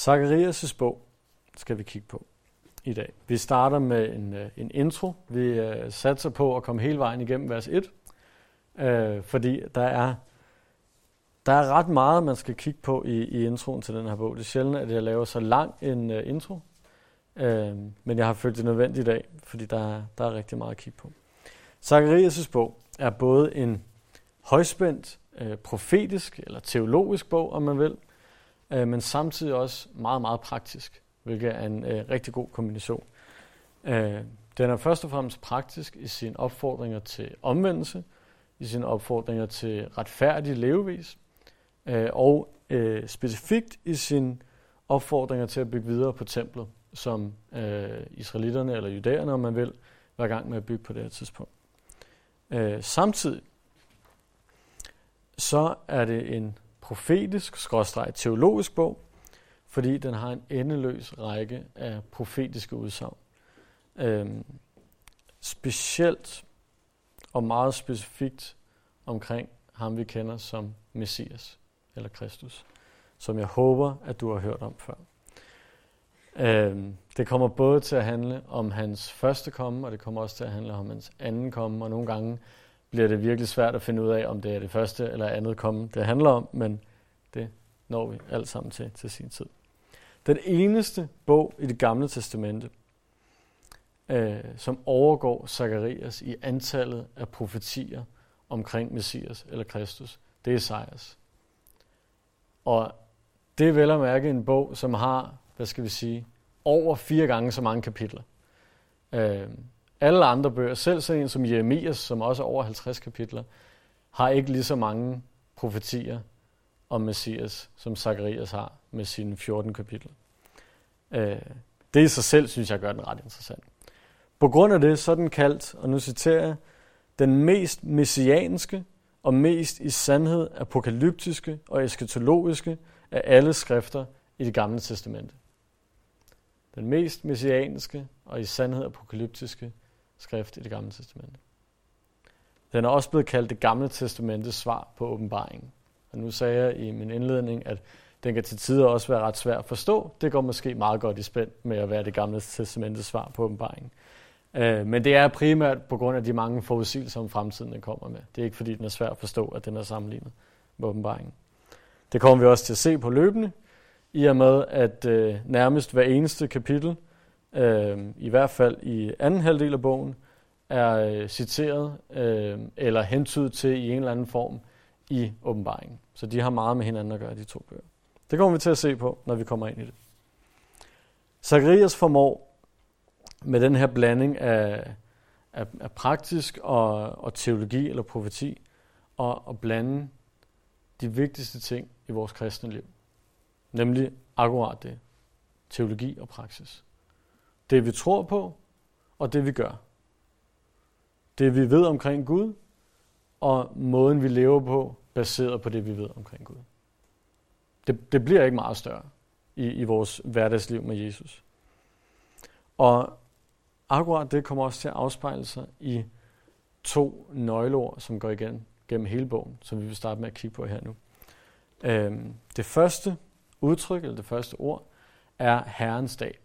Zacharias' bog skal vi kigge på i dag. Vi starter med en, øh, en intro. Vi uh, satser på at komme hele vejen igennem vers 1, uh, øh, fordi der er, der er ret meget, man skal kigge på i, i introen til den her bog. Det er sjældent, at jeg laver så lang en uh, intro, uh, men jeg har følt det nødvendigt i dag, fordi der, der er rigtig meget at kigge på. Zacharias' bog er både en højspændt, uh, profetisk eller teologisk bog, om man vil, øh, men samtidig også meget, meget praktisk hvilket er en øh, rigtig god kombination. Øh, den er først og fremmest praktisk i sine opfordringer til omvendelse, i sine opfordringer til retfærdig levevis, øh, og øh, specifikt i sine opfordringer til at bygge videre på templet, som øh, israelitterne eller judæerne, om man vil, var i gang med at bygge på det her tidspunkt. Øh, samtidig så er det en profetisk, skråstreg teologisk bog, fordi den har en endeløs række af profetiske udsagn. Øhm, specielt og meget specifikt omkring ham, vi kender som Messias eller Kristus, som jeg håber, at du har hørt om før. Øhm, det kommer både til at handle om hans første komme, og det kommer også til at handle om hans anden komme, og nogle gange bliver det virkelig svært at finde ud af, om det er det første eller andet komme, det handler om, men det når vi alt sammen til til sin tid. Den eneste bog i det gamle testamente, øh, som overgår Zakarias i antallet af profetier omkring Messias eller Kristus, det er Esajas. Og det er vel at mærke en bog, som har, hvad skal vi sige, over fire gange så mange kapitler. Øh, alle andre bøger, selv sådan en som Jeremias, som også er over 50 kapitler, har ikke lige så mange profetier om Messias, som Zakarias har med sine 14 kapitler. Øh, det i sig selv, synes jeg, gør den ret interessant. På grund af det, så er den kaldt, og nu citerer jeg, den mest messianske og mest i sandhed apokalyptiske og eskatologiske af alle skrifter i det gamle testamente. Den mest messianske og i sandhed apokalyptiske skrift i det gamle testamente. Den er også blevet kaldt det gamle testamentes svar på åbenbaringen. Og nu sagde jeg i min indledning, at den kan til tider også være ret svær at forstå. Det går måske meget godt i spænd med at være det gamle testamentes svar på åbenbaringen. Øh, men det er primært på grund af de mange forudsigelser om fremtiden, den kommer med. Det er ikke fordi, den er svær at forstå, at den er sammenlignet med åbenbaringen. Det kommer vi også til at se på løbende, i og med at øh, nærmest hver eneste kapitel, øh, i hvert fald i anden halvdel af bogen, er øh, citeret øh, eller hentydet til i en eller anden form i åbenbaringen. Så de har meget med hinanden at gøre, de to bøger. Det kommer vi til at se på, når vi kommer ind i det. Zacharias formår med den her blanding af, af, af praktisk og, og teologi eller profeti, og at blande de vigtigste ting i vores kristne liv. Nemlig akkurat det. Teologi og praksis. Det vi tror på, og det vi gør. Det vi ved omkring Gud, og måden vi lever på, baseret på det vi ved omkring Gud. Det, det bliver ikke meget større i, i vores hverdagsliv med Jesus. Og akkurat det kommer også til at afspejle sig i to nøgleord, som går igen gennem hele bogen, som vi vil starte med at kigge på her nu. Øhm, det første udtryk, eller det første ord, er Herrens dag.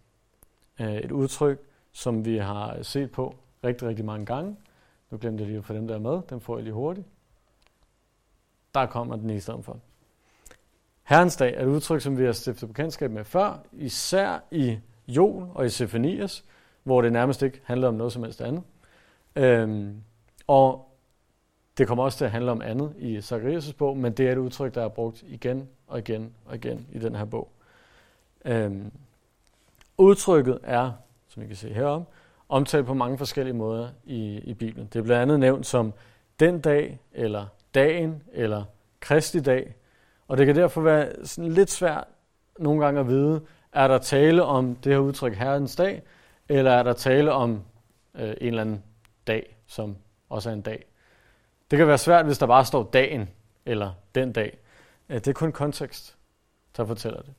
Øh, et udtryk, som vi har set på rigtig, rigtig mange gange. Nu glemte jeg lige at få dem der med. Den får jeg lige hurtigt. Der kommer den i stedet for. Herrens dag er et udtryk, som vi har stiftet bekendtskab med før, især i Jol og i Sefanias, hvor det nærmest ikke handler om noget som helst andet. Øhm, og det kommer også til at handle om andet i Zacharias' bog, men det er et udtryk, der er brugt igen og igen og igen i den her bog. Øhm, udtrykket er, som I kan se herom, omtalt på mange forskellige måder i, i Bibelen. Det er blandt andet nævnt som den dag, eller dagen, eller Kristi dag, og det kan derfor være sådan lidt svært nogle gange at vide, er der tale om det her udtryk Herrens dag, eller er der tale om øh, en eller anden dag, som også er en dag. Det kan være svært, hvis der bare står dagen, eller den dag. Det er kun kontekst, der fortæller det.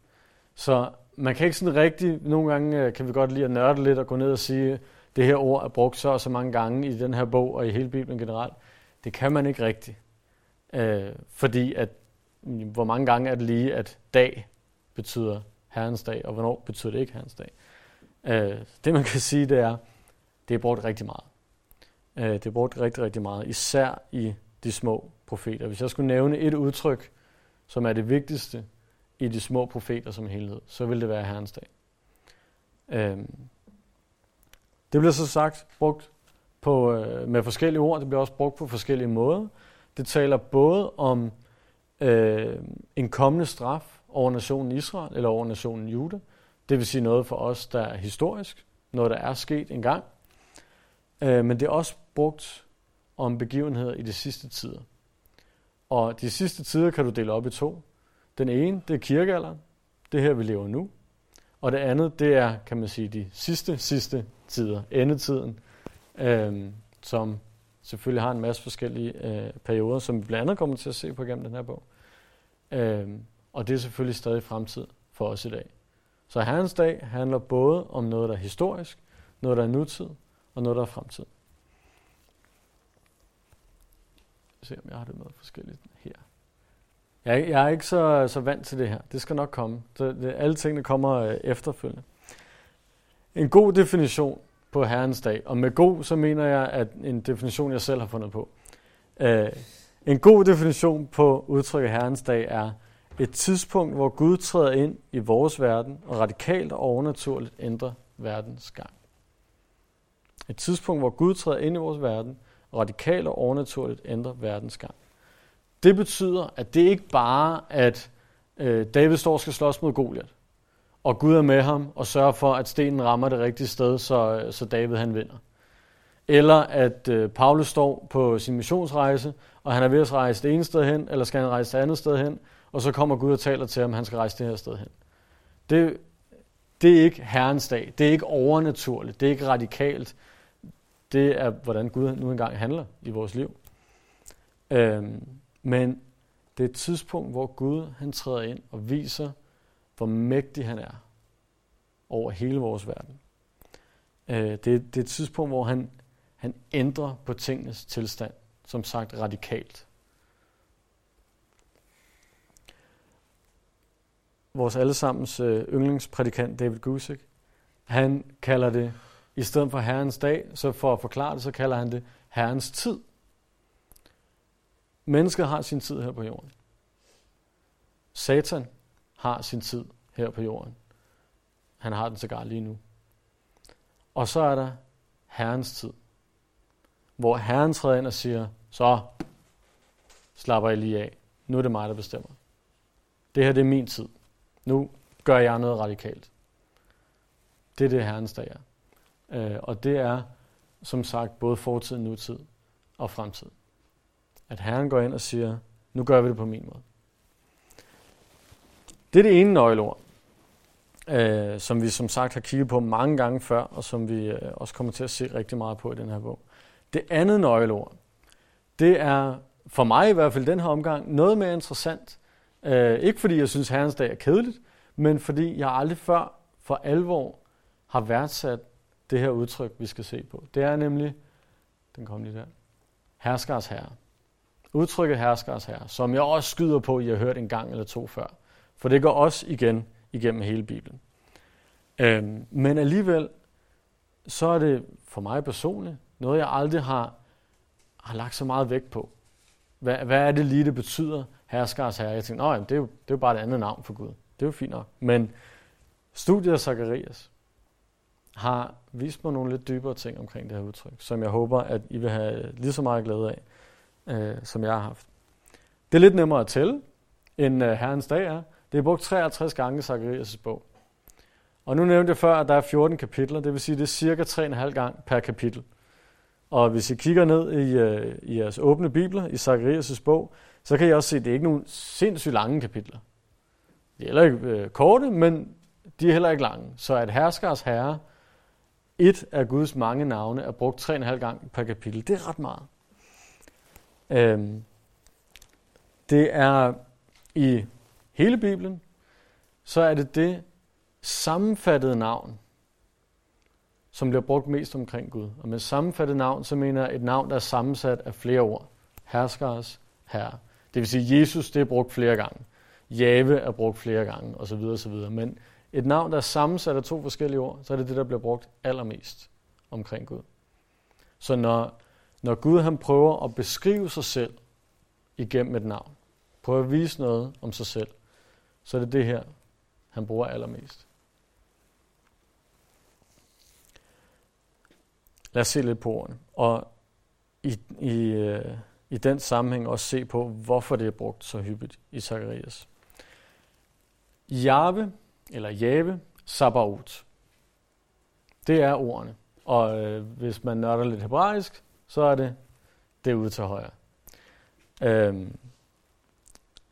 Så man kan ikke sådan rigtig, nogle gange øh, kan vi godt lide at nørde lidt og gå ned og sige, det her ord er brugt så og så mange gange i den her bog og i hele Bibelen generelt. Det kan man ikke rigtigt. Øh, fordi at mm, hvor mange gange er det lige, at dag betyder Herrens dag, og hvornår betyder det ikke Herrens dag. Øh, det man kan sige, det er, det er brugt rigtig meget. Øh, det er brugt rigtig, rigtig meget, især i de små profeter. Hvis jeg skulle nævne et udtryk, som er det vigtigste i de små profeter som helhed, så vil det være Herrens dag. Øhm. det bliver så sagt brugt på, øh, med forskellige ord, det bliver også brugt på forskellige måder. Det taler både om øh, en kommende straf over nationen Israel eller over nationen Juda. Det vil sige noget for os, der er historisk, noget der er sket engang. Øh, men det er også brugt om begivenheder i de sidste tider. Og de sidste tider kan du dele op i to. Den ene, det er kirkealderen, det her vi lever nu. Og det andet, det er, kan man sige, de sidste, sidste tider, endetiden, øh, som selvfølgelig har en masse forskellige øh, perioder, som vi blandt andet kommer til at se på gennem den her bog. Øh, og det er selvfølgelig stadig fremtid for os i dag. Så Herrens dag handler både om noget, der er historisk, noget, der er nutid, og noget, der er fremtid. se, om jeg har det med forskelligt her. Jeg, jeg er ikke så, så vant til det her. Det skal nok komme. Så det, alle tingene kommer øh, efterfølgende. En god definition på Herrens dag, og med god, så mener jeg, at en definition, jeg selv har fundet på. Uh, en god definition på udtrykket Herrens dag er et tidspunkt, hvor Gud træder ind i vores verden og radikalt og overnaturligt ændrer verdens gang. Et tidspunkt, hvor Gud træder ind i vores verden og radikalt og overnaturligt ændrer verdens gang. Det betyder, at det ikke bare at øh, David står og skal slås mod Goliat, og Gud er med ham og sørger for, at stenen rammer det rigtige sted, så, så David han vinder. Eller at øh, Paulus står på sin missionsrejse, og han er ved at rejse det ene sted hen, eller skal han rejse det andet sted hen, og så kommer Gud og taler til ham, at han skal rejse det her sted hen. Det, det er ikke Herrens dag. Det er ikke overnaturligt. Det er ikke radikalt. Det er, hvordan Gud nu engang handler i vores liv. Øhm, men det er et tidspunkt, hvor Gud han træder ind og viser, hvor mægtig han er over hele vores verden. Øh, det, det er et tidspunkt, hvor han, han ændrer på tingenes tilstand, som sagt radikalt. Vores allesammens øh, yndlingsprædikant David Gusick, han kalder det, i stedet for Herrens dag, så for at forklare det, så kalder han det Herrens tid. Mennesket har sin tid her på jorden. Satan har sin tid her på jorden. Han har den sågar lige nu. Og så er der Herrens tid, hvor Herren træder ind og siger, så slapper I lige af. Nu er det mig, der bestemmer. Det her det er min tid. Nu gør jeg noget radikalt. Det er det, Herrens dag er. Øh, og det er, som sagt, både fortid, nutid og fremtid. At Herren går ind og siger, nu gør vi det på min måde. Det er det ene nøgleord, øh, som vi som sagt har kigget på mange gange før, og som vi øh, også kommer til at se rigtig meget på i den her bog. Det andet nøgleord, det er for mig i hvert fald den her omgang noget mere interessant. Øh, ikke fordi jeg synes, Herrens dag er kedeligt, men fordi jeg aldrig før for alvor har værdsat det her udtryk, vi skal se på. Det er nemlig, den kom lige der, herskers herre. Udtrykket herskers herre, som jeg også skyder på, I har hørt en gang eller to før. For det går også igen igennem hele Bibelen. Øhm, men alligevel, så er det for mig personligt noget, jeg aldrig har, har lagt så meget vægt på. Hvad, hvad er det lige, det betyder, herskers herre? Jeg tænkte, jamen, det, er jo, det er jo bare et andet navn for Gud. Det er jo fint nok. Men studiet af Zacharias har vist mig nogle lidt dybere ting omkring det her udtryk, som jeg håber, at I vil have lige så meget glæde af, øh, som jeg har haft. Det er lidt nemmere at tælle, end øh, Herrens dag er. Det er brugt 63 gange i Zacharias' bog. Og nu nævnte jeg før, at der er 14 kapitler, det vil sige, at det er cirka 3,5 gang per kapitel. Og hvis I kigger ned i, øh, i jeres åbne bibler, i Zacharias' bog, så kan I også se, at det er ikke nogen sindssygt lange kapitler. De er heller ikke øh, korte, men de er heller ikke lange. Så at herskers herre, et af Guds mange navne, er brugt 3,5 gang per kapitel. Det er ret meget. Øhm, det er i hele Bibelen, så er det det sammenfattede navn, som bliver brugt mest omkring Gud. Og med sammenfattet navn, så mener jeg et navn, der er sammensat af flere ord. Herskers herre. Det vil sige, Jesus det er brugt flere gange. Jave er brugt flere gange, osv. osv. Men et navn, der er sammensat af to forskellige ord, så er det det, der bliver brugt allermest omkring Gud. Så når, når Gud han prøver at beskrive sig selv igennem et navn, prøver at vise noget om sig selv, så er det det her, han bruger allermest. Lad os se lidt på ordene. Og i, i, øh, i den sammenhæng også se på, hvorfor det er brugt så hyppigt i Zacharias. Jave, eller Jave, Sabaoth. Det er ordene. Og øh, hvis man nørder lidt hebraisk, så er det det ude til højre. Øhm,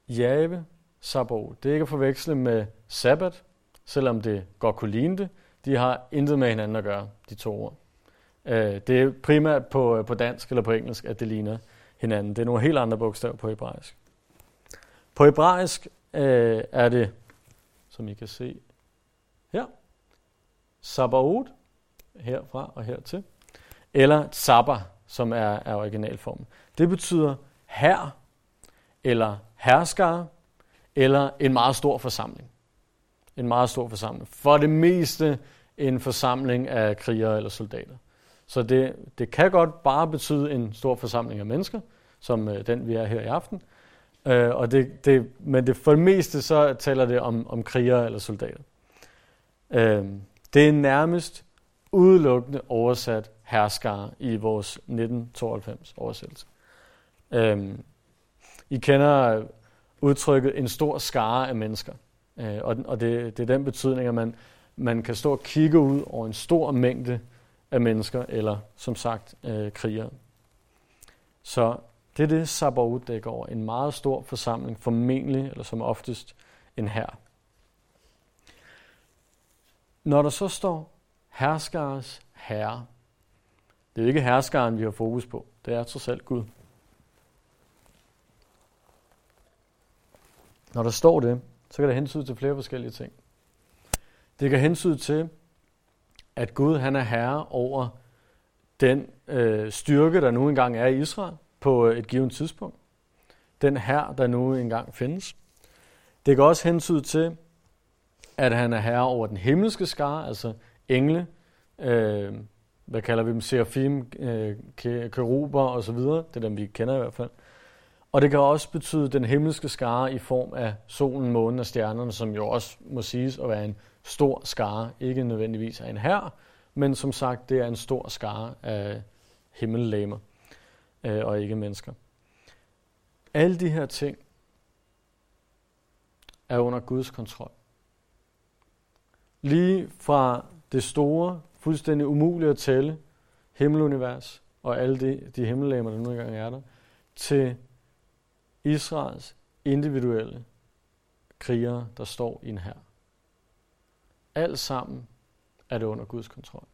Jave, Sabo, Det er ikke at forveksle med sabbat, selvom det godt kunne ligne det. De har intet med hinanden at gøre, de to ord. Øh, det er primært på, øh, på dansk eller på engelsk, at det ligner hinanden. Det er nogle helt andre bogstaver på hebraisk. På hebraisk øh, er det, som I kan se her, Sabaoth, herfra og hertil, eller Saba, som er, er originalformen. Det betyder her, eller herskere, eller en meget stor forsamling. En meget stor forsamling. For det meste en forsamling af krigere eller soldater. Så det, det kan godt bare betyde en stor forsamling af mennesker, som øh, den vi er her i aften. Øh, og det, det, men det, for det meste så taler det om, om krigere eller soldater. Øh, det er nærmest udelukkende oversat herskare i vores 1992 oversættelse. Øhm, I kender udtrykket en stor skare af mennesker. Øh, og og det, det er den betydning, at man, man kan stå og kigge ud over en stor mængde af mennesker, eller som sagt øh, krigere. Så det er det, Sabaoth dækker over. En meget stor forsamling, formentlig, eller som oftest, en hær. Når der så står herskares herre, det er ikke herskeren, vi har fokus på. Det er trods alt Gud. Når der står det, så kan det hensyde til flere forskellige ting. Det kan hensyde til, at Gud han er herre over den øh, styrke, der nu engang er i Israel på øh, et givet tidspunkt. Den her, der nu engang findes. Det kan også hensyde til, at han er herre over den himmelske skare, altså engle, øh, hvad kalder vi dem, serafim, øh, keruber videre, det er dem, vi kender i hvert fald. Og det kan også betyde den himmelske skare i form af solen, månen og stjernerne, som jo også må siges at være en stor skare, ikke nødvendigvis af en her, men som sagt, det er en stor skare af himmellegemer øh, og ikke mennesker. Alle de her ting er under Guds kontrol. Lige fra det store, fuldstændig umulige at tælle, himmelunivers og alle de, de himmellegemer, der nu engang er der, til Israels individuelle krigere, der står i en her. Alt sammen er det under Guds kontrol.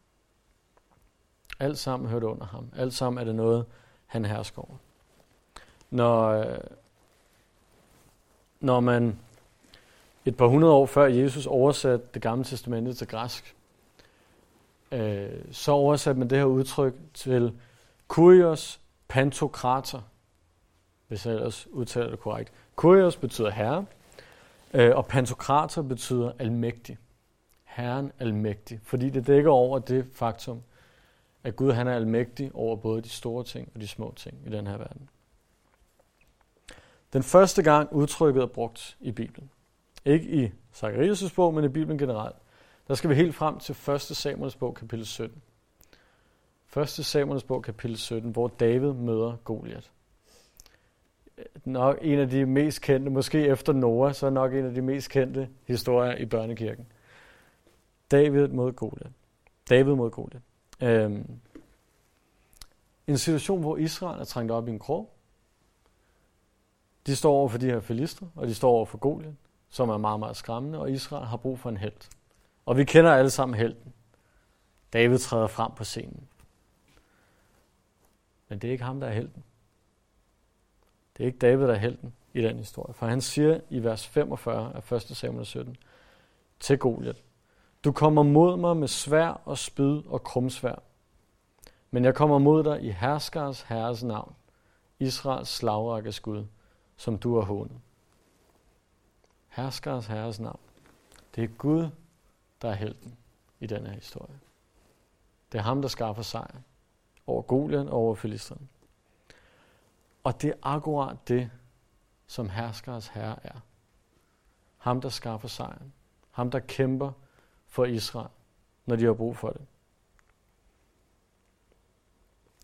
Alt sammen hører det under ham. Alt sammen er det noget, han hersker over. Når, øh, når man et par hundrede år før Jesus oversatte det gamle testamente til græsk, øh, så oversatte man det her udtryk til kurios pantokrater, hvis jeg ellers udtaler det korrekt. Kurios betyder herre, øh, og pantokrater betyder almægtig. Herren almægtig, fordi det dækker over det faktum, at Gud han er almægtig over både de store ting og de små ting i den her verden. Den første gang udtrykket er brugt i Bibelen, ikke i Zacharias' bog, men i Bibelen generelt, der skal vi helt frem til 1. Samuels bog, kapitel 17. 1. Samuels bog, kapitel 17, hvor David møder Goliat. Øh, nok en af de mest kendte, måske efter Noah, så er nok en af de mest kendte historier i børnekirken. David mod Goliat. David mod Goliat. Øhm, en situation, hvor Israel er trængt op i en krog. De står over for de her filister, og de står over for Goliat, som er meget, meget skræmmende, og Israel har brug for en held. Og vi kender alle sammen helten. David træder frem på scenen. Men det er ikke ham, der er helten. Det er ikke David, der er helten i den historie. For han siger i vers 45 af 1. Samuel 17 til Goliat, du kommer mod mig med svær og spyd og krumsvær. Men jeg kommer mod dig i herskers herres navn, Israels slagrækkes Gud, som du har hånet. Herskers herres navn. Det er Gud, der er helten i den her historie. Det er ham, der skaffer sejr over Golian og over Filisterne. Og det er akkurat det, som herskeres herre er. Ham, der skaffer sejren. Ham, der kæmper for Israel, når de har brug for det.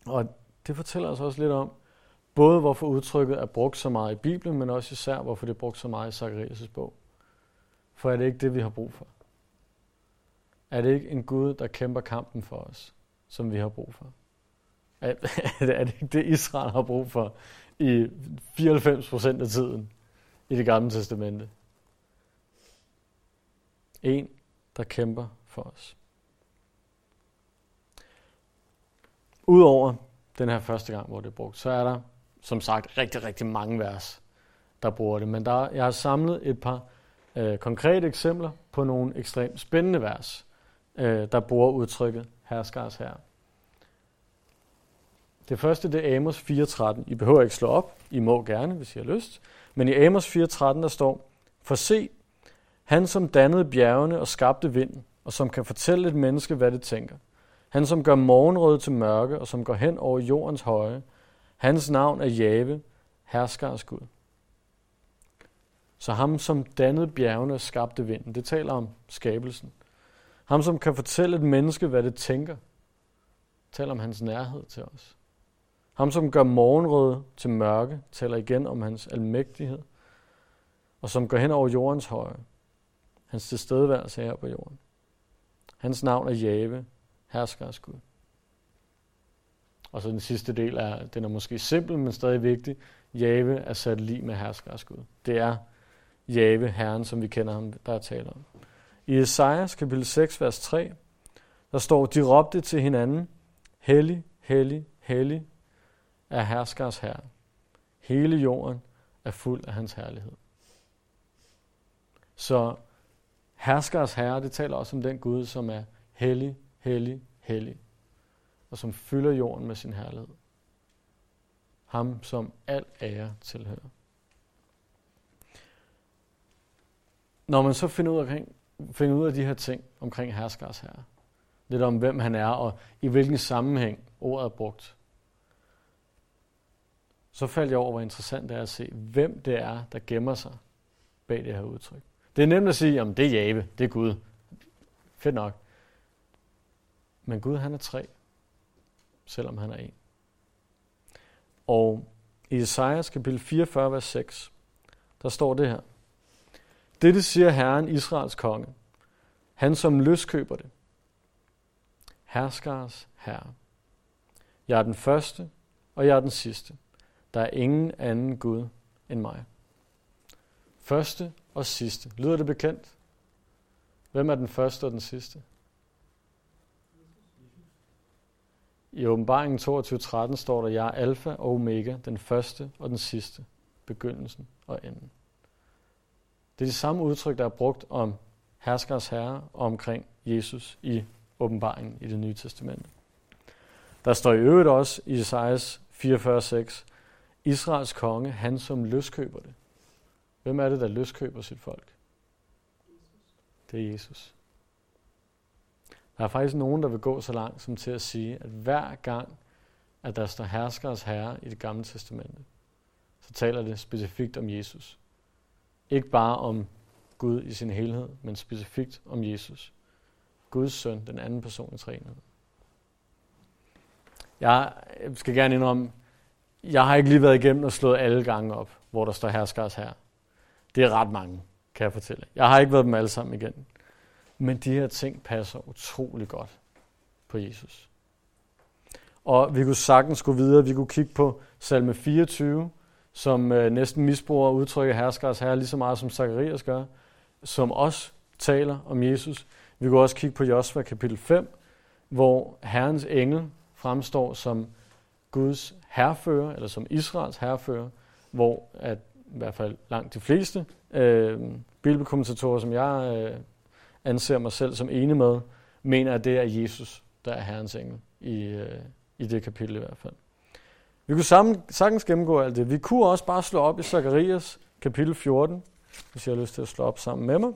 Og det fortæller os også lidt om, både hvorfor udtrykket er brugt så meget i Bibelen, men også især, hvorfor det er brugt så meget i Zacharias' bog. For er det ikke det, vi har brug for? Er det ikke en Gud, der kæmper kampen for os, som vi har brug for? Er, er det ikke det, Israel har brug for i 94 procent af tiden i det gamle testamente? En, der kæmper for os. Udover den her første gang, hvor det er brugt, så er der som sagt rigtig, rigtig mange vers, der bruger det. Men der, jeg har samlet et par øh, konkrete eksempler på nogle ekstremt spændende vers, øh, der bruger udtrykket herskars her. Det første det er Amos 4.13. I behøver ikke slå op. I må gerne, hvis I har lyst. Men i Amos 4.13 der står, For se, han som dannede bjergene og skabte vinden, og som kan fortælle et menneske, hvad det tænker. Han som gør morgenrød til mørke, og som går hen over jordens høje. Hans navn er Jave, herskers Gud. Så ham, som dannede bjergene og skabte vinden, det taler om skabelsen. Ham, som kan fortælle et menneske, hvad det tænker, Tal om hans nærhed til os. Ham, som gør morgenrøde til mørke, taler igen om hans almægtighed, og som går hen over jordens høje, hans tilstedeværelse her på jorden. Hans navn er Jave, herskers Gud. Og så den sidste del er, den er måske simpel, men stadig vigtig. Jave er sat lige med herskers Gud. Det er Jave, Herren, som vi kender ham, der er tale om. I Esajas kapitel 6, vers 3, der står, de råbte til hinanden, Hellig, hellig, hellig er herskers herre. Hele jorden er fuld af hans herlighed. Så herskers herre, det taler også om den Gud, som er hellig, hellig, hellig, og som fylder jorden med sin herlighed. Ham, som al ære tilhører. Når man så finder ud af, finde ud af de her ting omkring herskers herre, lidt om hvem han er, og i hvilken sammenhæng ordet er brugt, så faldt jeg over, hvor interessant det er at se, hvem det er, der gemmer sig bag det her udtryk. Det er nemt at sige, om det er Jave, det er Gud. Fedt nok. Men Gud han er tre, selvom han er en. Og i Esajas kapitel 44, vers 6, der står det her. Dette siger Herren, Israels konge, han som løskøber det. Herskars herre. Jeg er den første, og jeg er den sidste. Der er ingen anden Gud end mig. Første og sidste. Lyder det bekendt? Hvem er den første og den sidste? I åbenbaringen 22.13 står der, jeg er alfa og omega, den første og den sidste, begyndelsen og enden. Det er det samme udtryk, der er brugt om herskers herre og omkring Jesus i åbenbaringen i det nye testamente. Der står i øvrigt også i Isaias 44.6, Israels konge, han som løskøber det. Hvem er det, der løskøber sit folk? Det er Jesus. Der er faktisk nogen, der vil gå så langt som til at sige, at hver gang, at der står herskers herre i det gamle testamente, så taler det specifikt om Jesus. Ikke bare om Gud i sin helhed, men specifikt om Jesus. Guds søn, den anden person i træenheden. Jeg skal gerne indrømme, jeg har ikke lige været igennem og slået alle gange op, hvor der står herskers her. Det er ret mange, kan jeg fortælle. Jeg har ikke været dem alle sammen igen. Men de her ting passer utrolig godt på Jesus. Og vi kunne sagtens gå videre. Vi kunne kigge på salme 24, som øh, næsten misbruger udtrykket herskers herre lige så meget som Zacharias gør, som også taler om Jesus. Vi kan også kigge på Josva kapitel 5, hvor Herrens engel fremstår som Guds herrefører, eller som Israels herrefører, hvor at i hvert fald langt de fleste øh, bibelkommentatorer, som jeg øh, anser mig selv som enig med, mener, at det er Jesus, der er Herrens engel i, øh, i det kapitel i hvert fald. Vi kunne sammen, sagtens gennemgå alt det. Vi kunne også bare slå op i Zakarias kapitel 14, hvis jeg har lyst til at slå op sammen med mig.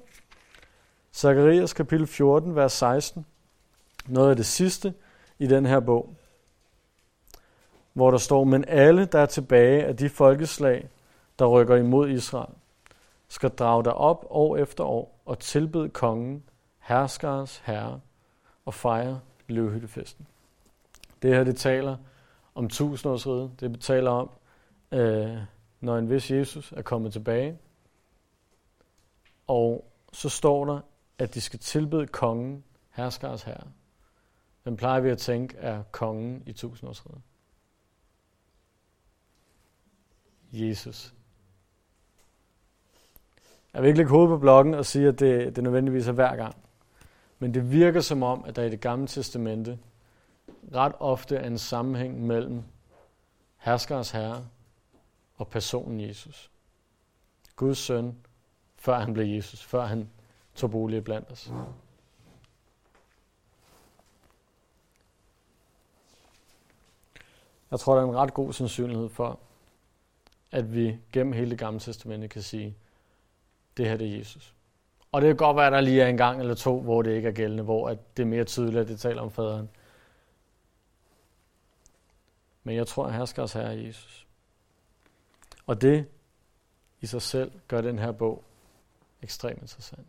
Zakarias kapitel 14, vers 16. Noget af det sidste i den her bog. Hvor der står, men alle, der er tilbage af de folkeslag, der rykker imod Israel, skal drage dig op år efter år og tilbede kongen, herskers herre, og fejre løvhyttefesten. Det her, det taler om tusindårsriget. Det taler om, øh, når en vis Jesus er kommet tilbage. Og så står der, at de skal tilbede kongen, herskers herre. Hvem plejer vi at tænke er kongen i tusindårsriget? Jesus. Jeg vil ikke lægge hovedet på blokken og sige, at det, det nødvendigvis er hver gang. Men det virker som om, at der i det gamle testamente ret ofte er en sammenhæng mellem herskers herre og personen Jesus. Guds søn, før han blev Jesus, før han tog bolig blandt os. Jeg tror, der er en ret god sandsynlighed for, at vi gennem hele det gamle testamente kan sige, det her det er Jesus. Og det kan godt være, at der lige er en gang eller to, hvor det ikke er gældende, hvor at det er mere tydeligt, at det taler om faderen. Men jeg tror, at herskers herre Jesus. Og det i sig selv gør den her bog ekstremt interessant.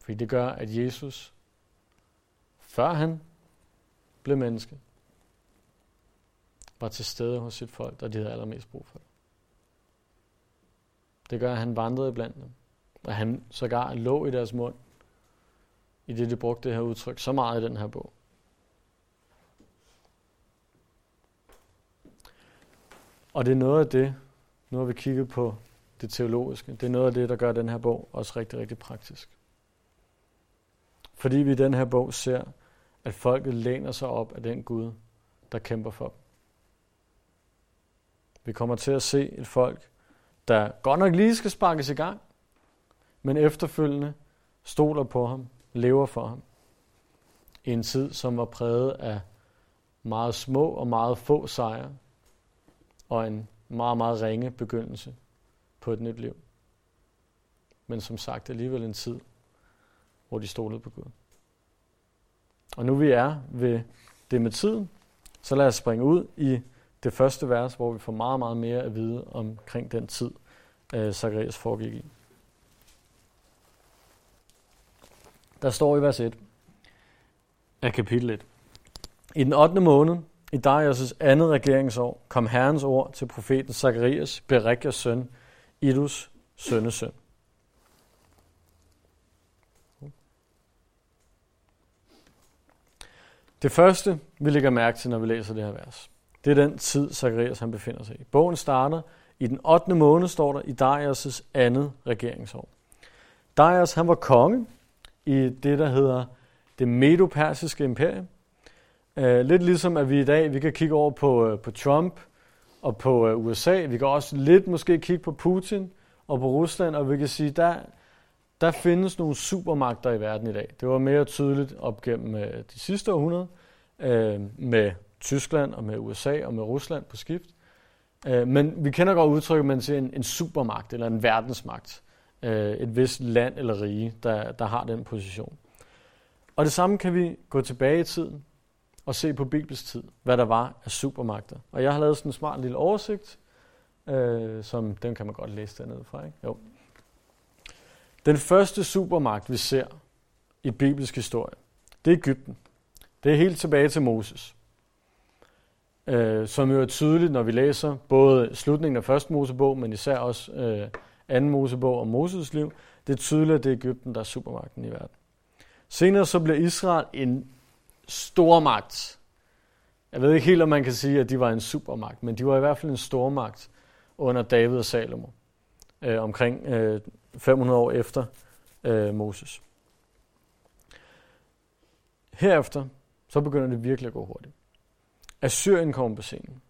Fordi det gør, at Jesus, før han blev menneske, var til stede hos sit folk, og de havde allermest brug for det. Det gør, at han vandrede blandt dem. Og han sågar lå i deres mund, i det de brugte det her udtryk så meget i den her bog. Og det er noget af det, nu har vi kigget på det teologiske, det er noget af det, der gør den her bog også rigtig, rigtig praktisk. Fordi vi i den her bog ser, at folket læner sig op af den Gud, der kæmper for dem. Vi kommer til at se et folk, der godt nok lige skal sparkes i gang, men efterfølgende stoler på ham, lever for ham. I en tid, som var præget af meget små og meget få sejre, og en meget, meget ringe begyndelse på et nyt liv. Men som sagt alligevel en tid, hvor de stolede på Gud. Og nu vi er ved det med tiden, så lad os springe ud i det første vers, hvor vi får meget, meget mere at vide omkring den tid, øh, Zacharias foregik i. Der står i vers 1 af kapitel 1. I den 8. måned, i Darius' andet regeringsår, kom Herrens ord til profeten Zakarias, Berekias søn, Idus sønnesøn. Det første, vi lægger mærke til, når vi læser det her vers, det er den tid, Zakarias han befinder sig i. Bogen starter i den 8. måned, står der, i Darius' andet regeringsår. Darius han var konge i det, der hedder det medo-persiske imperium. Uh, lidt ligesom at vi i dag, vi kan kigge over på, øh, på Trump og på øh, USA. Vi kan også lidt måske kigge på Putin og på Rusland, og vi kan sige, der, der findes nogle supermagter i verden i dag. Det var mere tydeligt op gennem uh, de sidste århundrede med Tyskland og med USA og med Rusland på skift. Men vi kender godt udtrykket, man siger en, en supermagt eller en verdensmagt øh, et vist land eller rige, der, der har den position. Og det samme kan vi gå tilbage i tiden og se på Bibels tid, hvad der var af supermagter. Og jeg har lavet sådan en smart lille oversigt, øh, som den kan man godt læse dernede fra. Ikke? Jo. Den første supermagt, vi ser i bibelsk historie, det er Ægypten. Det er helt tilbage til Moses. Øh, som jo er tydeligt, når vi læser både slutningen af første Mosebog, men især også øh, anden Mosebog om Moses liv, det er tydeligt, at det er Ægypten, der er supermagten i verden. Senere så bliver Israel en stormagt. Jeg ved ikke helt, om man kan sige, at de var en supermagt, men de var i hvert fald en stormagt under David og Salomo, øh, omkring øh, 500 år efter øh, Moses. Herefter, så begynder det virkelig at gå hurtigt. Assyrien kommer på scenen.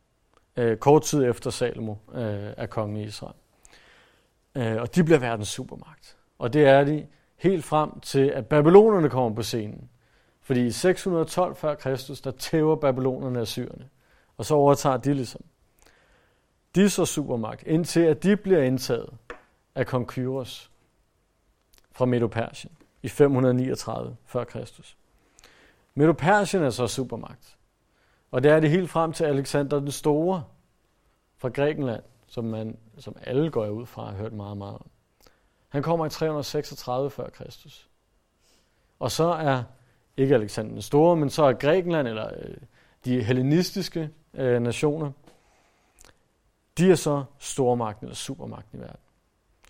Øh, kort tid efter Salomo øh, er konge i Israel. Øh, og de bliver verdens supermagt. Og det er de helt frem til, at babylonerne kommer på scenen. Fordi i 612 før Kristus, der tæver babylonerne af syrene. Og så overtager de ligesom. De er så supermagt, indtil at de bliver indtaget af kong Kyros fra Medopersien i 539 før Kristus. Medopersien er så supermagt. Og det er det helt frem til Alexander den Store fra Grækenland, som, man, som alle går ud fra og har hørt meget, meget om. Han kommer i 336 før Kristus. Og så er ikke Alexander den Store, men så er Grækenland, eller øh, de hellenistiske øh, nationer, de er så stormagten eller supermagten i verden.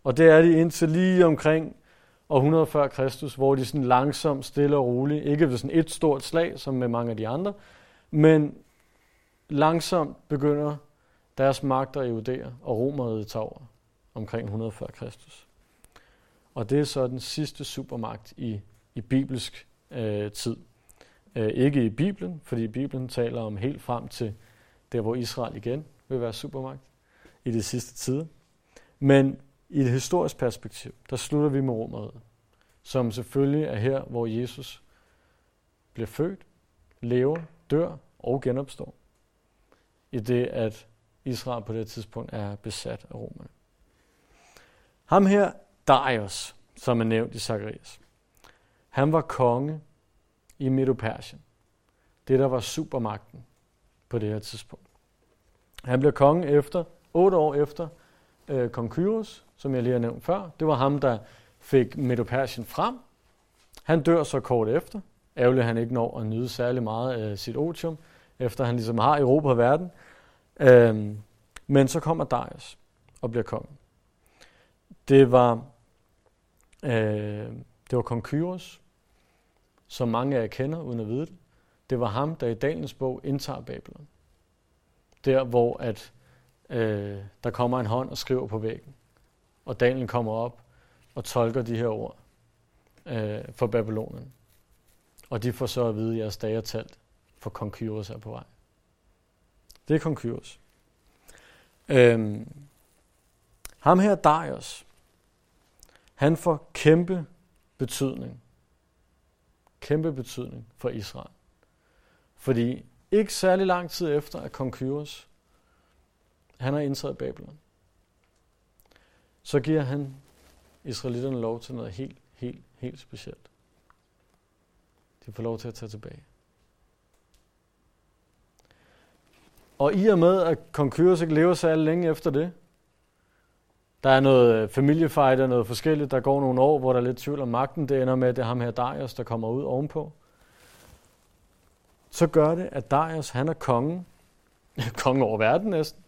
Og det er de indtil lige omkring århundrede før Kristus, hvor de sådan langsomt, stille og roligt, ikke ved sådan et stort slag, som med mange af de andre, men langsomt begynder deres magter at erodere, og romeriet tager over omkring 100 før Kristus. Og det er så den sidste supermagt i, i bibelsk øh, tid. Øh, ikke i Bibelen, fordi Bibelen taler om helt frem til der, hvor Israel igen vil være supermagt i de sidste tider. Men i et historisk perspektiv, der slutter vi med romeriet, som selvfølgelig er her, hvor Jesus bliver født, lever, dør og genopstår. I det, at Israel på det tidspunkt er besat af romerne. Ham her, Darius, som er nævnt i Zacharias, han var konge i Medo-Persien. Det, der var supermagten på det her tidspunkt. Han blev konge efter, otte år efter øh, kong Kyros, som jeg lige har nævnt før. Det var ham, der fik Medo-Persien frem. Han dør så kort efter. Ærgerligt, han ikke når at nyde særlig meget af sit otium, efter han ligesom har Europa og verden. Øhm, men så kommer Darius og bliver konge. Det var, øh, det var kong Kyros, som mange af jer kender, uden at vide det. Det var ham, der i Daniels bog indtager Babylon. Der, hvor at, øh, der kommer en hånd og skriver på væggen. Og Daniel kommer op og tolker de her ord øh, for Babylonien. Og de får så at vide, at jeres dage er talt, for kong Kyros er på vej. Det er kong Kyros. Øhm, ham her, Darius, han får kæmpe betydning. Kæmpe betydning for Israel. Fordi ikke særlig lang tid efter, at kong Kyros, han har indtaget Babylon, så giver han israelitterne lov til noget helt, helt, helt specielt. De får lov til at tage tilbage. Og i og med, at kong Kyros ikke lever så længe efter det, der er noget øh, familiefight og noget forskelligt. Der går nogle år, hvor der er lidt tvivl om magten. Det ender med, at det er ham her Darius, der kommer ud ovenpå. Så gør det, at Darius, han er kongen, kongen over verden næsten,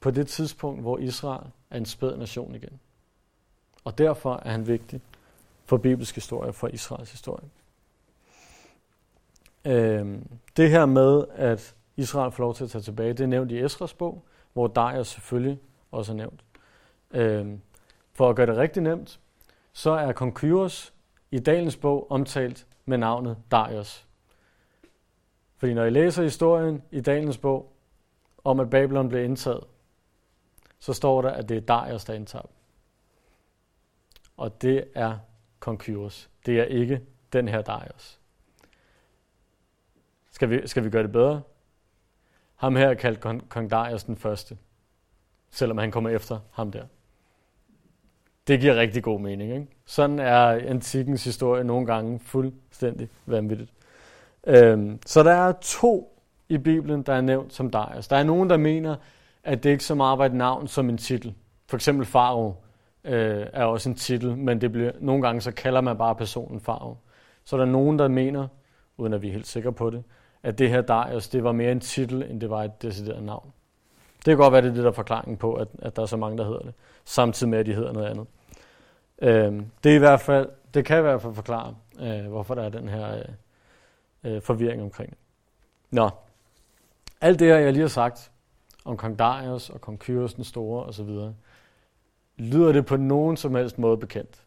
på det tidspunkt, hvor Israel er en spæd nation igen. Og derfor er han vigtig for bibelsk historie, for Israels historie. Øhm, det her med, at Israel får lov til at tage tilbage, det er nævnt i Esras bog, hvor Darius selvfølgelig også er nævnt. Øhm, for at gøre det rigtig nemt, så er kong Kyros i Dalens bog omtalt med navnet Darius. Fordi når I læser historien i Dalens bog om, at Babylon blev indtaget, så står der, at det er Darius, der indtager Og det er kong Kyros. Det er ikke den her Darius. Skal vi, skal vi gøre det bedre? Ham her er kaldt kong, kong Darius den første, selvom han kommer efter ham der. Det giver rigtig god mening. Ikke? Sådan er antikkens historie nogle gange fuldstændig vanvittigt. Øhm, så der er to i Bibelen, der er nævnt som Darius. Der er nogen, der mener, at det ikke så meget var et navn som en titel. For eksempel Faro øh, er også en titel, men det bliver, nogle gange så kalder man bare personen Faro. Så der er nogen, der mener, uden at vi er helt sikre på det, at det her Darius, det var mere en titel, end det var et decideret navn. Det kan godt være, det er det der er forklaringen på, at, at der er så mange, der hedder det, samtidig med, at de hedder noget andet. Øh, det, er i hvert fald, det kan i hvert fald forklare, øh, hvorfor der er den her øh, øh, forvirring omkring det. Nå, alt det her, jeg lige har sagt om kong Darius og kong Kyros den Store osv., lyder det på nogen som helst måde bekendt?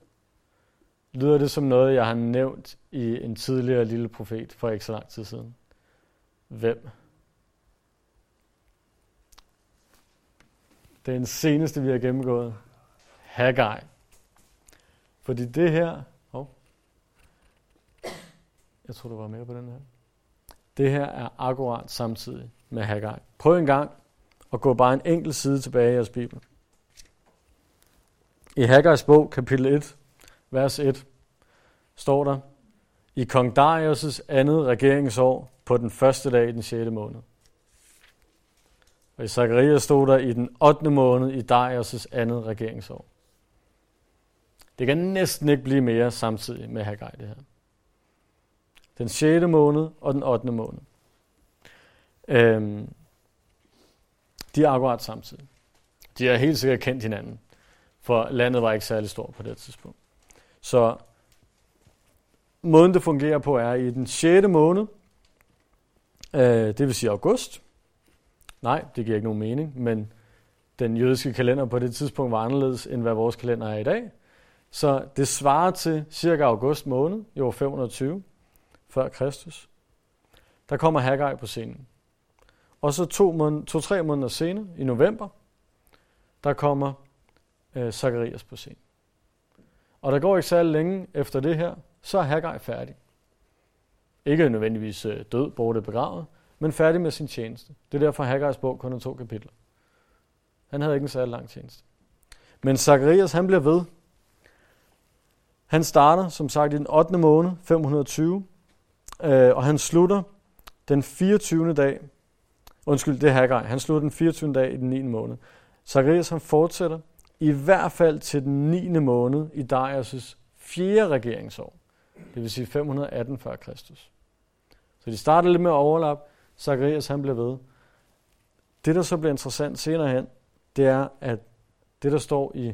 Lyder det som noget, jeg har nævnt i en tidligere lille profet for ikke så lang tid siden? Hvem? Den seneste, vi har gennemgået. Haggai. Fordi det her... Oh, jeg tror, du var med på den her. Det her er akkurat samtidig med Haggai. Prøv en gang at gå bare en enkelt side tilbage i jeres Bibel. I Haggais bog, kapitel 1, vers 1, står der, i kong Darius' andet regeringsår på den første dag i den 6. måned. Og i Zakarias stod der i den 8. måned i Darius' andet regeringsår. Det kan næsten ikke blive mere samtidig med Haggai det her. Den 6. måned og den 8. måned. Øhm, de er akkurat samtidig. De har helt sikkert kendt hinanden, for landet var ikke særlig stort på det tidspunkt. Så måden det fungerer på er i den 6. måned, øh, det vil sige august. Nej, det giver ikke nogen mening, men den jødiske kalender på det tidspunkt var anderledes, end hvad vores kalender er i dag. Så det svarer til cirka august måned, i år 520 før Kristus. Der kommer Haggai på scenen. Og så to, måned, to tre måneder senere, i november, der kommer øh, Zacharias på scenen. Og der går ikke særlig længe efter det her, så er Haggai færdig. Ikke nødvendigvis øh, død, borte begravet, men færdig med sin tjeneste. Det er derfor, Haggais bog kun er to kapitler. Han havde ikke en særlig lang tjeneste. Men Zacharias, han bliver ved. Han starter, som sagt, i den 8. måned, 520, øh, og han slutter den 24. dag, undskyld, det er Haggai, han slutter den 24. dag i den 9. måned. Zacharias, han fortsætter i hvert fald til den 9. måned i Darius' fjerde regeringsår. Det vil sige 518 før Kristus. Så de starter lidt med at overlappe. Zacharias han bliver ved. Det, der så bliver interessant senere hen, det er, at det, der står i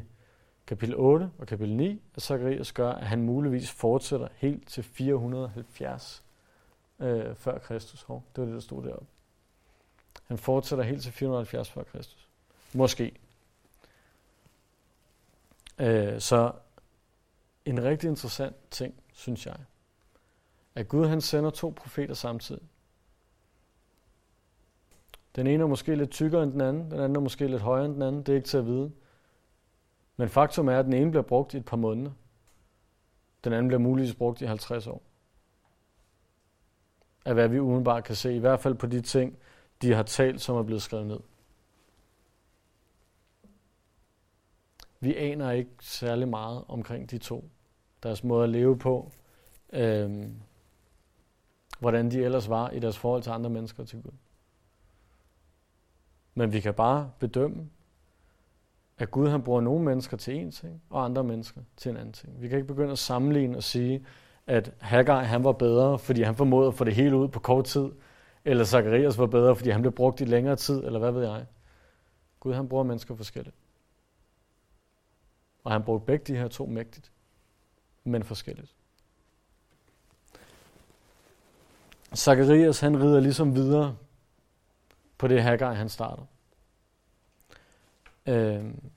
kapitel 8 og kapitel 9 af Zacharias, gør, at han muligvis fortsætter helt til 470 øh, før Kristus. Hov, det var det, der stod deroppe. Han fortsætter helt til 470 før Kristus. Måske. Øh, så en rigtig interessant ting, synes jeg, at Gud han sender to profeter samtidig. Den ene er måske lidt tykkere end den anden, den anden er måske lidt højere end den anden, det er ikke til at vide. Men faktum er, at den ene bliver brugt i et par måneder. Den anden bliver muligvis brugt i 50 år. Af hvad vi udenbart kan se, i hvert fald på de ting, de har talt, som er blevet skrevet ned. Vi aner ikke særlig meget omkring de to. Deres måde at leve på. Øhm, hvordan de ellers var i deres forhold til andre mennesker til Gud. Men vi kan bare bedømme, at Gud han bruger nogle mennesker til en ting, og andre mennesker til en anden ting. Vi kan ikke begynde at sammenligne og sige, at Haggai han var bedre, fordi han formåede at få det hele ud på kort tid, eller Zacharias var bedre, fordi han blev brugt i længere tid, eller hvad ved jeg. Gud han bruger mennesker forskelligt. Og han brugte begge de her to mægtigt, men forskelligt. Zacharias han rider ligesom videre på det Haggai han starter. Øhm,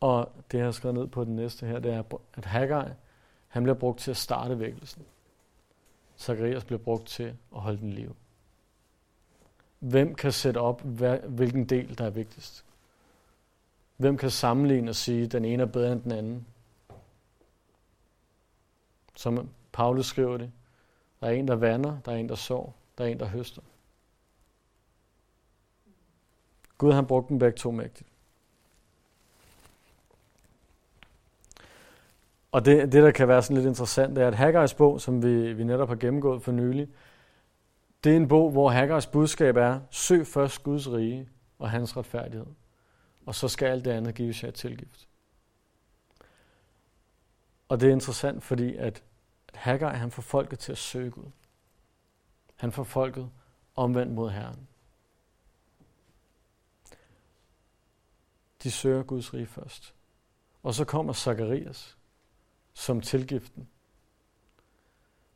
og det jeg har skrevet ned på den næste her, det er, at Haggai han bliver brugt til at starte vækkelsen. Zacharias bliver brugt til at holde den liv. Hvem kan sætte op, hvilken del, der er vigtigst? Hvem kan sammenligne og sige, at den ene er bedre end den anden? Som Paulus skriver det. Der er en, der vander, der er en, der sår, der er en, der høster. Gud han brugte dem begge to mægtigt. Og det, det, der kan være sådan lidt interessant, det er, at Haggai's bog, som vi, vi netop har gennemgået for nylig, det er en bog, hvor Haggai's budskab er, søg først Guds rige og hans retfærdighed og så skal alt det andet gives jer tilgift. Og det er interessant, fordi at, at Haggai, han får folket til at søge Gud. Han får folket omvendt mod Herren. De søger Guds rige først. Og så kommer Zakarias som tilgiften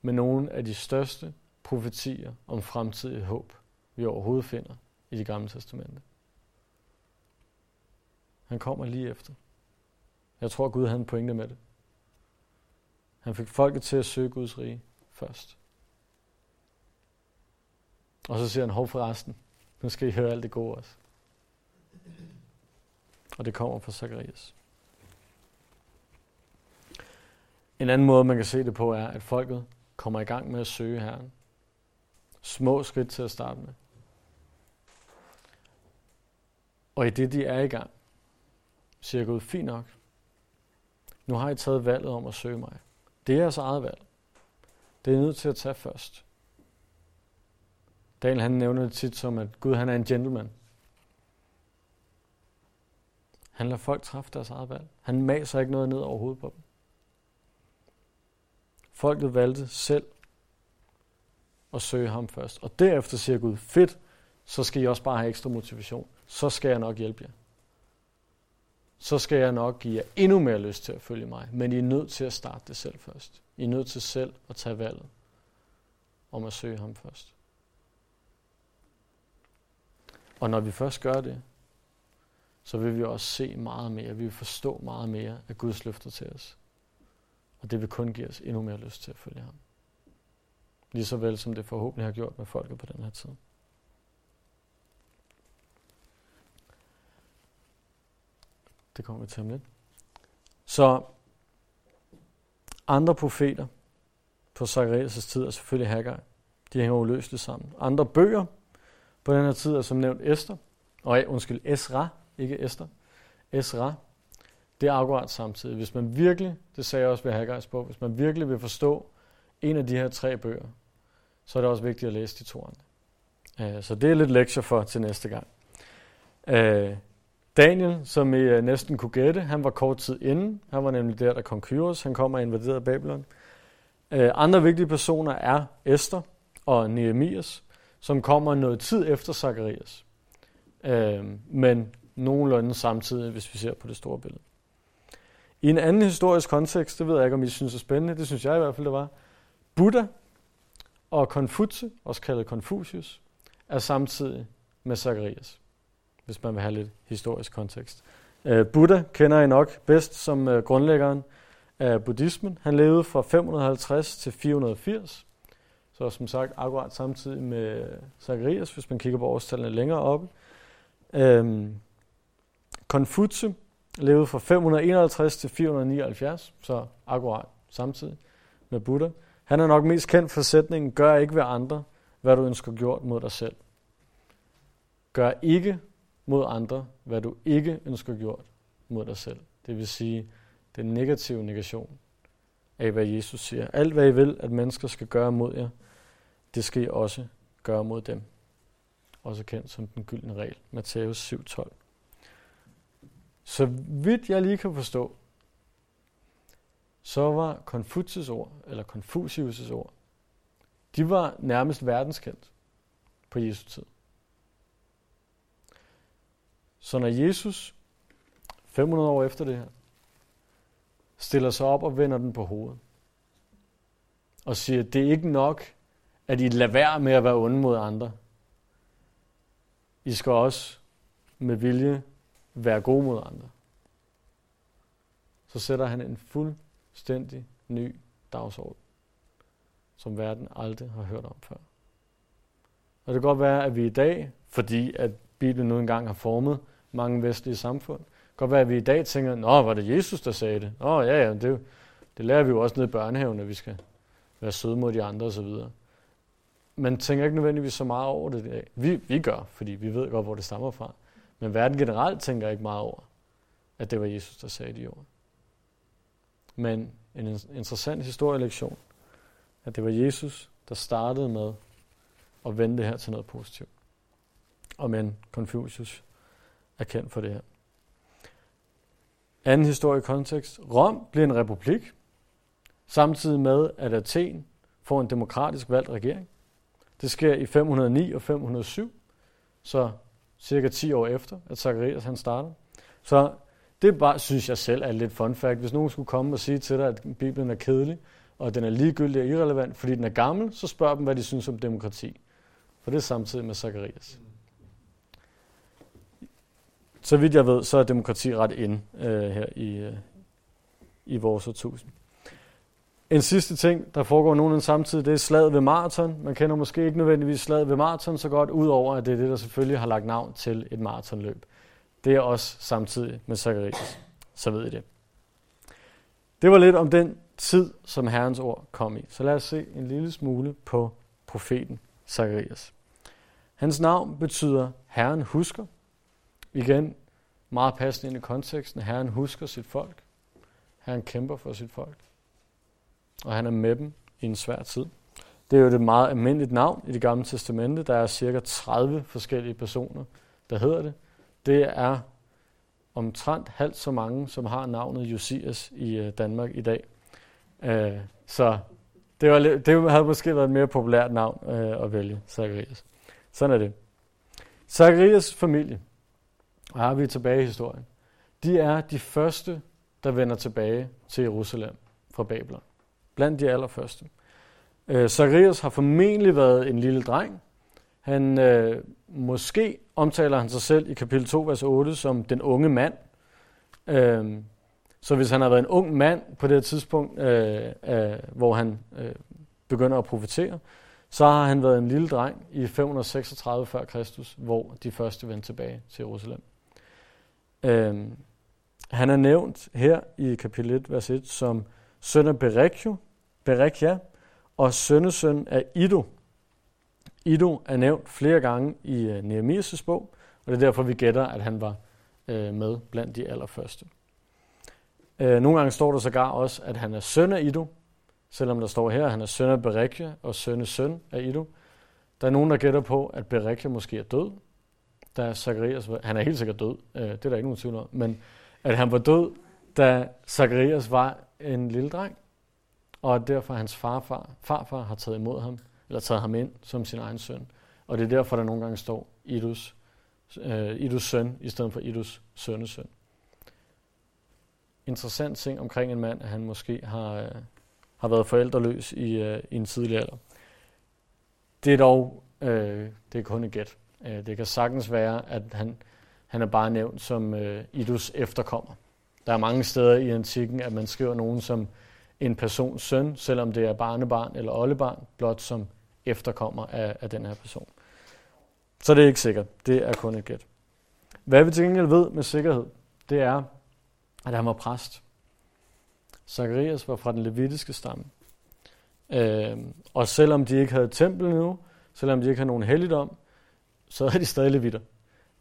med nogle af de største profetier om fremtidig håb, vi overhovedet finder i det gamle testamente. Han kommer lige efter. Jeg tror, Gud havde en pointe med det. Han fik folket til at søge Guds rige først. Og så siger han, hov for resten. Nu skal I høre alt det gode også. Og det kommer fra Zacharias. En anden måde, man kan se det på, er, at folket kommer i gang med at søge Herren. Små skridt til at starte med. Og i det, de er i gang, siger Gud, fint nok. Nu har I taget valget om at søge mig. Det er jeres eget valg. Det er I nødt til at tage først. Daniel han nævner det tit som, at Gud han er en gentleman. Han lader folk træffe deres eget valg. Han maser ikke noget ned over hovedet på dem. Folket valgte selv at søge ham først. Og derefter siger Gud, fedt, så skal I også bare have ekstra motivation. Så skal jeg nok hjælpe jer. Så skal jeg nok give jer endnu mere lyst til at følge mig. Men I er nødt til at starte det selv først. I er nødt til selv at tage valget om at søge ham først. Og når vi først gør det, så vil vi også se meget mere, vi vil forstå meget mere af Guds løfter til os. Og det vil kun give os endnu mere lyst til at følge ham. Lige så vel som det forhåbentlig har gjort med folket på den her tid. Det kommer vi til om lidt. Så andre profeter på Zacharias' tid er selvfølgelig Haggai. De hænger uløseligt sammen. Andre bøger på den her tid er som nævnt Esther. Og undskyld, Esra, ikke Esther. Esra. Det er akkurat samtidig. Hvis man virkelig, det sagde jeg også ved Haggai's bog, hvis man virkelig vil forstå en af de her tre bøger, så er det også vigtigt at læse de to andre. Øh, så det er lidt lektier for til næste gang. Øh, Daniel, som I øh, næsten kunne gætte, han var kort tid inden. Han var nemlig der, der kom Kyros. Han kommer og invaderede Babylon. Andre vigtige personer er Esther og Nehemias, som kommer noget tid efter Zacharias. Men nogenlunde samtidig, hvis vi ser på det store billede. I en anden historisk kontekst, det ved jeg ikke, om I synes er spændende, det synes jeg i hvert fald, det var, Buddha og Konfutse, også kaldet Konfucius, er samtidig med Zacharias, hvis man vil have lidt historisk kontekst. Uh, Buddha kender I nok bedst som uh, grundlæggeren af buddhismen. Han levede fra 550 til 480, så som sagt akkurat samtidig med øh, Zacharias, hvis man kigger på årstallene længere oppe. Uh, Konfutse levede fra 551 til 479, så akkurat samtidig med Buddha. Han er nok mest kendt for sætningen, gør ikke ved andre, hvad du ønsker gjort mod dig selv. Gør ikke mod andre, hvad du ikke ønsker gjort mod dig selv. Det vil sige, den negative negation af, hvad Jesus siger. Alt, hvad I vil, at mennesker skal gøre mod jer, det skal I også gøre mod dem. Også kendt som den gyldne regel. Matthæus 7:12. Så vidt jeg lige kan forstå, så var Konfucius ord, eller Konfucius' ord, de var nærmest verdenskendt på Jesu tid. Så når Jesus, 500 år efter det her, stiller sig op og vender den på hovedet, og siger, det er ikke nok, at I lader være med at være onde mod andre. I skal også med vilje være gode mod andre. Så sætter han en fuldstændig ny dagsorden, som verden aldrig har hørt om før. Og det kan godt være, at vi i dag, fordi at Bibelen nu engang har formet mange vestlige samfund, det kan godt være, at vi i dag tænker, nå, var det Jesus, der sagde det? Nå, ja, ja, det, det lærer vi jo også nede i børnehaven, at vi skal være søde mod de andre osv. Man tænker ikke nødvendigvis så meget over det i dag. Vi, vi gør, fordi vi ved godt, hvor det stammer fra. Men verden generelt tænker ikke meget over, at det var Jesus, der sagde de ord. Men en interessant historielektion, at det var Jesus, der startede med at vende det her til noget positivt. Og men Confucius er kendt for det her. Anden historisk kontekst. Rom bliver en republik, samtidig med, at Athen får en demokratisk valgt regering. Det sker i 509 og 507, så cirka 10 år efter, at Zacharias han startede. Så det bare, synes jeg selv er lidt fun fact. Hvis nogen skulle komme og sige til dig, at Bibelen er kedelig, og den er ligegyldig og irrelevant, fordi den er gammel, så spørg dem, hvad de synes om demokrati. For det er samtidig med Zacharias. Så vidt jeg ved, så er demokrati ret ind øh, her i, øh, i vores årtusind. En sidste ting, der foregår nogenlunde samtidig, det er slaget ved maraton. Man kender måske ikke nødvendigvis slaget ved maraton så godt, udover at det er det, der selvfølgelig har lagt navn til et maratonløb. Det er også samtidig med Zacharias. Så ved I det. Det var lidt om den tid, som Herrens ord kom i. Så lad os se en lille smule på profeten Zacharias. Hans navn betyder Herren husker. Igen, meget passende ind i konteksten. Herren husker sit folk. Herren kæmper for sit folk og han er med dem i en svær tid. Det er jo et meget almindeligt navn i det gamle testamente. Der er cirka 30 forskellige personer, der hedder det. Det er omtrent halvt så mange, som har navnet Josias i øh, Danmark i dag. Øh, så det, var, det havde måske været et mere populært navn øh, at vælge, Zacharias. Sådan er det. Zacharias familie, og her er vi tilbage i historien, de er de første, der vender tilbage til Jerusalem fra Babylon. Blandt de allerførste. Øh, Zacharias har formentlig været en lille dreng. Han øh, måske omtaler han sig selv i kapitel 2, vers 8 som den unge mand. Øh, så hvis han har været en ung mand på det tidspunkt, øh, øh, hvor han øh, begynder at profetere, så har han været en lille dreng i 536 før Kristus, hvor de første vendte tilbage til Jerusalem. Øh, han er nævnt her i kapitel 1, vers 1, som søn af Berekjo, Berekia, og sønnesøn af Ido. Ido er nævnt flere gange i øh, Nehemias' bog, og det er derfor, vi gætter, at han var øh, med blandt de allerførste. Øh, nogle gange står der sågar også, at han er søn af Ido, selvom der står her, at han er søn af Berekia og søn søn af Ido. Der er nogen, der gætter på, at Berekia måske er død, da Zacharias var, han er helt sikkert død, det er der ikke nogen tvivl om, men at han var død, da Zacharias var en lille dreng og at derfor hans farfar, farfar har taget imod ham, eller taget ham ind som sin egen søn. Og det er derfor, der nogle gange står Idus, øh, Idus søn, i stedet for Idus sønnesøn. Interessant ting omkring en mand, at han måske har, øh, har været forældreløs i, øh, i en tidlig alder. Det er dog øh, det er kun et gæt. Øh, det kan sagtens være, at han, han er bare nævnt som øh, Idus efterkommer. Der er mange steder i antikken, at man skriver nogen som en persons søn, selvom det er barnebarn eller oldebarn, blot som efterkommer af, af den her person. Så det er ikke sikkert. Det er kun et gæt. Hvad vi til gengæld ved med sikkerhed, det er, at han var præst. Zacharias var fra den levitiske stamme. Øh, og selvom de ikke havde tempel nu, selvom de ikke havde nogen helligdom, så havde de stadig levitter.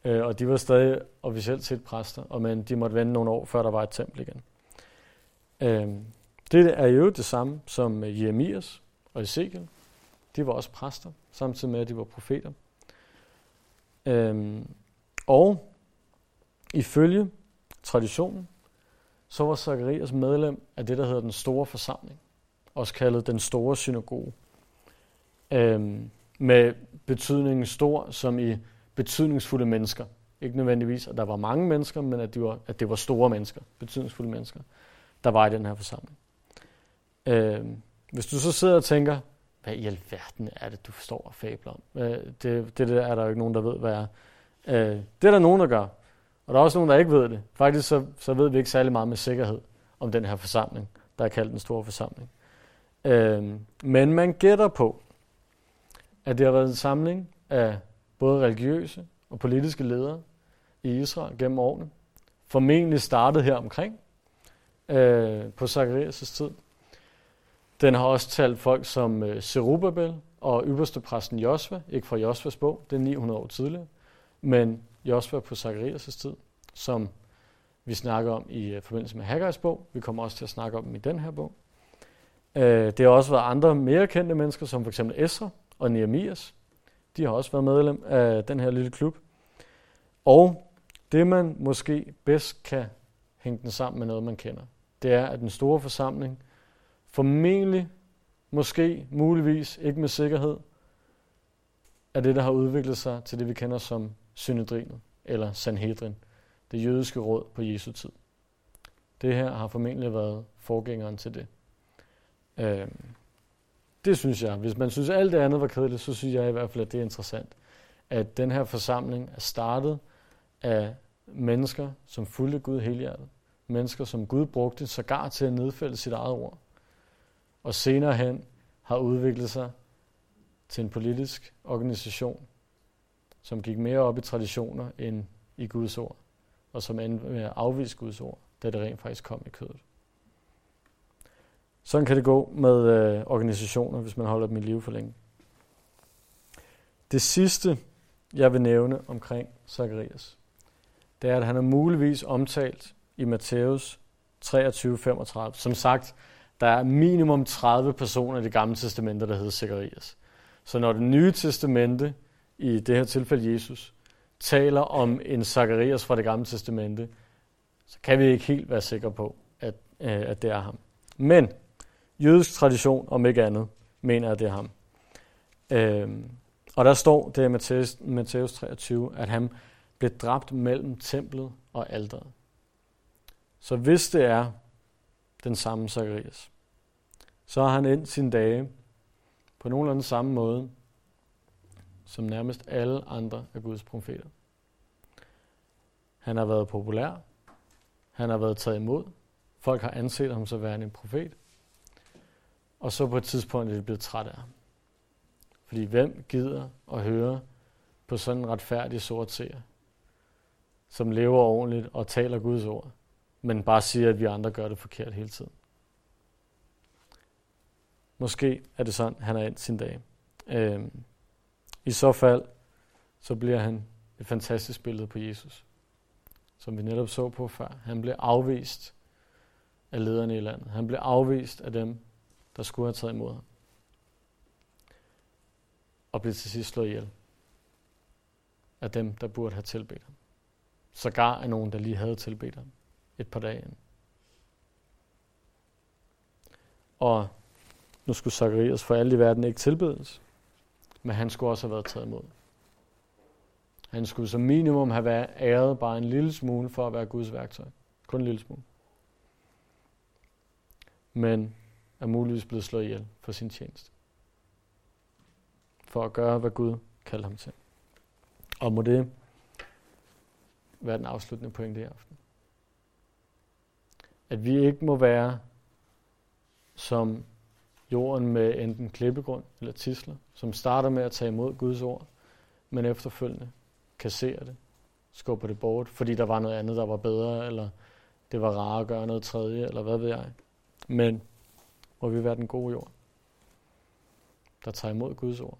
Øh, og de var stadig officielt set præster, og men de måtte vente nogle år, før der var et tempel igen. Øh, det er jo det samme som øh, Jeremias og Ezekiel. De var også præster, samtidig med, at de var profeter. Øhm, og ifølge traditionen, så var Zacharias medlem af det, der hedder den store forsamling, også kaldet den store synagoge. Øhm, med betydningen stor, som i betydningsfulde mennesker. Ikke nødvendigvis, at der var mange mennesker, men at, de var, at det var store mennesker, betydningsfulde mennesker, der var i den her forsamling. Øh, hvis du så sidder og tænker, hvad i alverden er det, du forstår og fabler om? Øh, det, det det er der jo ikke nogen, der ved, hvad er. Øh, det er der nogen, der gør. Og der er også nogen, der ikke ved det. Faktisk så, så ved vi ikke særlig meget med sikkerhed om den her forsamling, der er kaldt den store forsamling. Øh, men man gætter på, at det har været en samling af både religiøse og politiske ledere i Israel gennem årene. Formentlig startet her omkring øh, på Zacharias' tid. Den har også talt folk som øh, Zerubbabel og ypperste præsten Josva, ikke fra Josvas bog, det er 900 år tidligere, men Josva på Zacharias' tid, som vi snakker om i øh, forbindelse med Haggai's bog. Vi kommer også til at snakke om dem i den her bog. Øh, det har også været andre mere kendte mennesker, som f.eks. Esra og Nehemias. De har også været medlem af den her lille klub. Og det man måske bedst kan hænge den sammen med noget, man kender, det er, at den store forsamling formentlig, måske, muligvis, ikke med sikkerhed, er det, der har udviklet sig til det, vi kender som synedrinet, eller Sanhedrin, det jødiske råd på Jesu tid. Det her har formentlig været forgængeren til det. Øh, det synes jeg. Hvis man synes, at alt det andet var kedeligt, så synes jeg i hvert fald, at det er interessant. At den her forsamling er startet af mennesker, som fulgte Gud helhjertet. Mennesker, som Gud brugte sågar til at nedfælde sit eget ord og senere hen har udviklet sig til en politisk organisation, som gik mere op i traditioner end i Guds ord, og som endte med at afvise Guds ord, da det rent faktisk kom i kødet. Sådan kan det gå med øh, organisationer, hvis man holder dem i live for længe. Det sidste, jeg vil nævne omkring Zacharias, det er, at han er muligvis omtalt i Matthæus 23:35. Som sagt, der er minimum 30 personer i det gamle testamente, der hedder Zacharias. Så når det nye testamente, i det her tilfælde Jesus, taler om en Zacharias fra det gamle testamente, så kan vi ikke helt være sikre på, at, øh, at det er ham. Men jødisk tradition, om ikke andet, mener, at det er ham. Øh, og der står det i Matthæus, Matthæus 23, at han blev dræbt mellem templet og alderet. Så hvis det er den samme Zacharias, så har han endt sine dage på nogenlunde samme måde, som nærmest alle andre af Guds profeter. Han har været populær. Han har været taget imod. Folk har anset ham som værende en profet. Og så på et tidspunkt er de blevet træt af ham. Fordi hvem gider at høre på sådan en retfærdig sort seer, som lever ordentligt og taler Guds ord, men bare siger, at vi andre gør det forkert hele tiden. Måske er det sådan, han er ind sin dag. Øhm, I så fald, så bliver han et fantastisk billede på Jesus, som vi netop så på før. Han blev afvist af lederne i landet. Han blev afvist af dem, der skulle have taget imod ham. Og blev til sidst slået ihjel af dem, der burde have tilbedt ham. Sågar af nogen, der lige havde tilbedt ham et par dage. Og nu skulle Zacharias for alle i verden ikke tilbedes, men han skulle også have været taget imod. Han skulle som minimum have været æret bare en lille smule for at være Guds værktøj. Kun en lille smule. Men er muligvis blevet slået ihjel for sin tjeneste. For at gøre, hvad Gud kalder ham til. Og må det være den afsluttende pointe i aften. At vi ikke må være som jorden med enten klippegrund eller tisler, som starter med at tage imod Guds ord, men efterfølgende kasserer det, skubber det bort, fordi der var noget andet, der var bedre, eller det var rart at gøre noget tredje, eller hvad ved jeg. Men må vi være den gode jord, der tager imod Guds ord,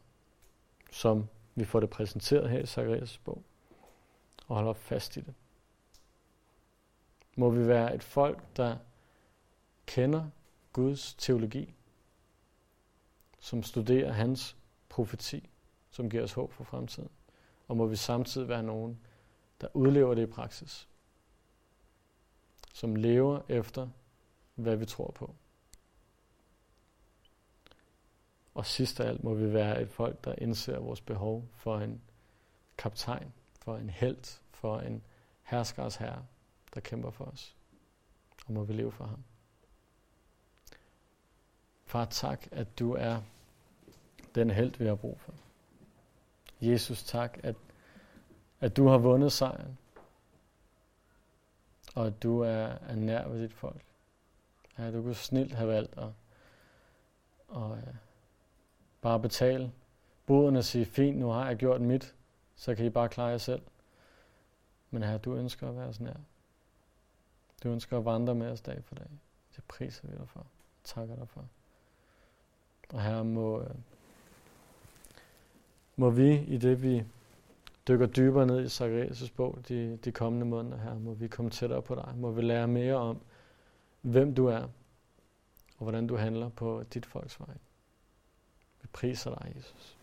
som vi får det præsenteret her i Zacharias bog, og holder fast i det. Må vi være et folk, der kender Guds teologi, som studerer hans profeti, som giver os håb for fremtiden. Og må vi samtidig være nogen, der udlever det i praksis. Som lever efter, hvad vi tror på. Og sidst af alt må vi være et folk, der indser vores behov for en kaptajn, for en held, for en herskers herre, der kæmper for os. Og må vi leve for ham. Far, tak, at du er den held, vi har brug for. Jesus, tak, at, at du har vundet sejren, og at du er, er nær ved dit folk. Ja, du kunne snilt have valgt at, og, uh, bare betale boden og sige, fint, nu har jeg gjort mit, så kan I bare klare jer selv. Men her, du ønsker at være sådan her. Du ønsker at vandre med os dag for dag. Det priser vi dig for. Takker dig for. Og her må, øh, må vi, i det vi dykker dybere ned i Zacharias' bog de, de kommende måneder her, må vi komme tættere på dig. Må vi lære mere om, hvem du er, og hvordan du handler på dit folks vej. Vi priser dig, Jesus.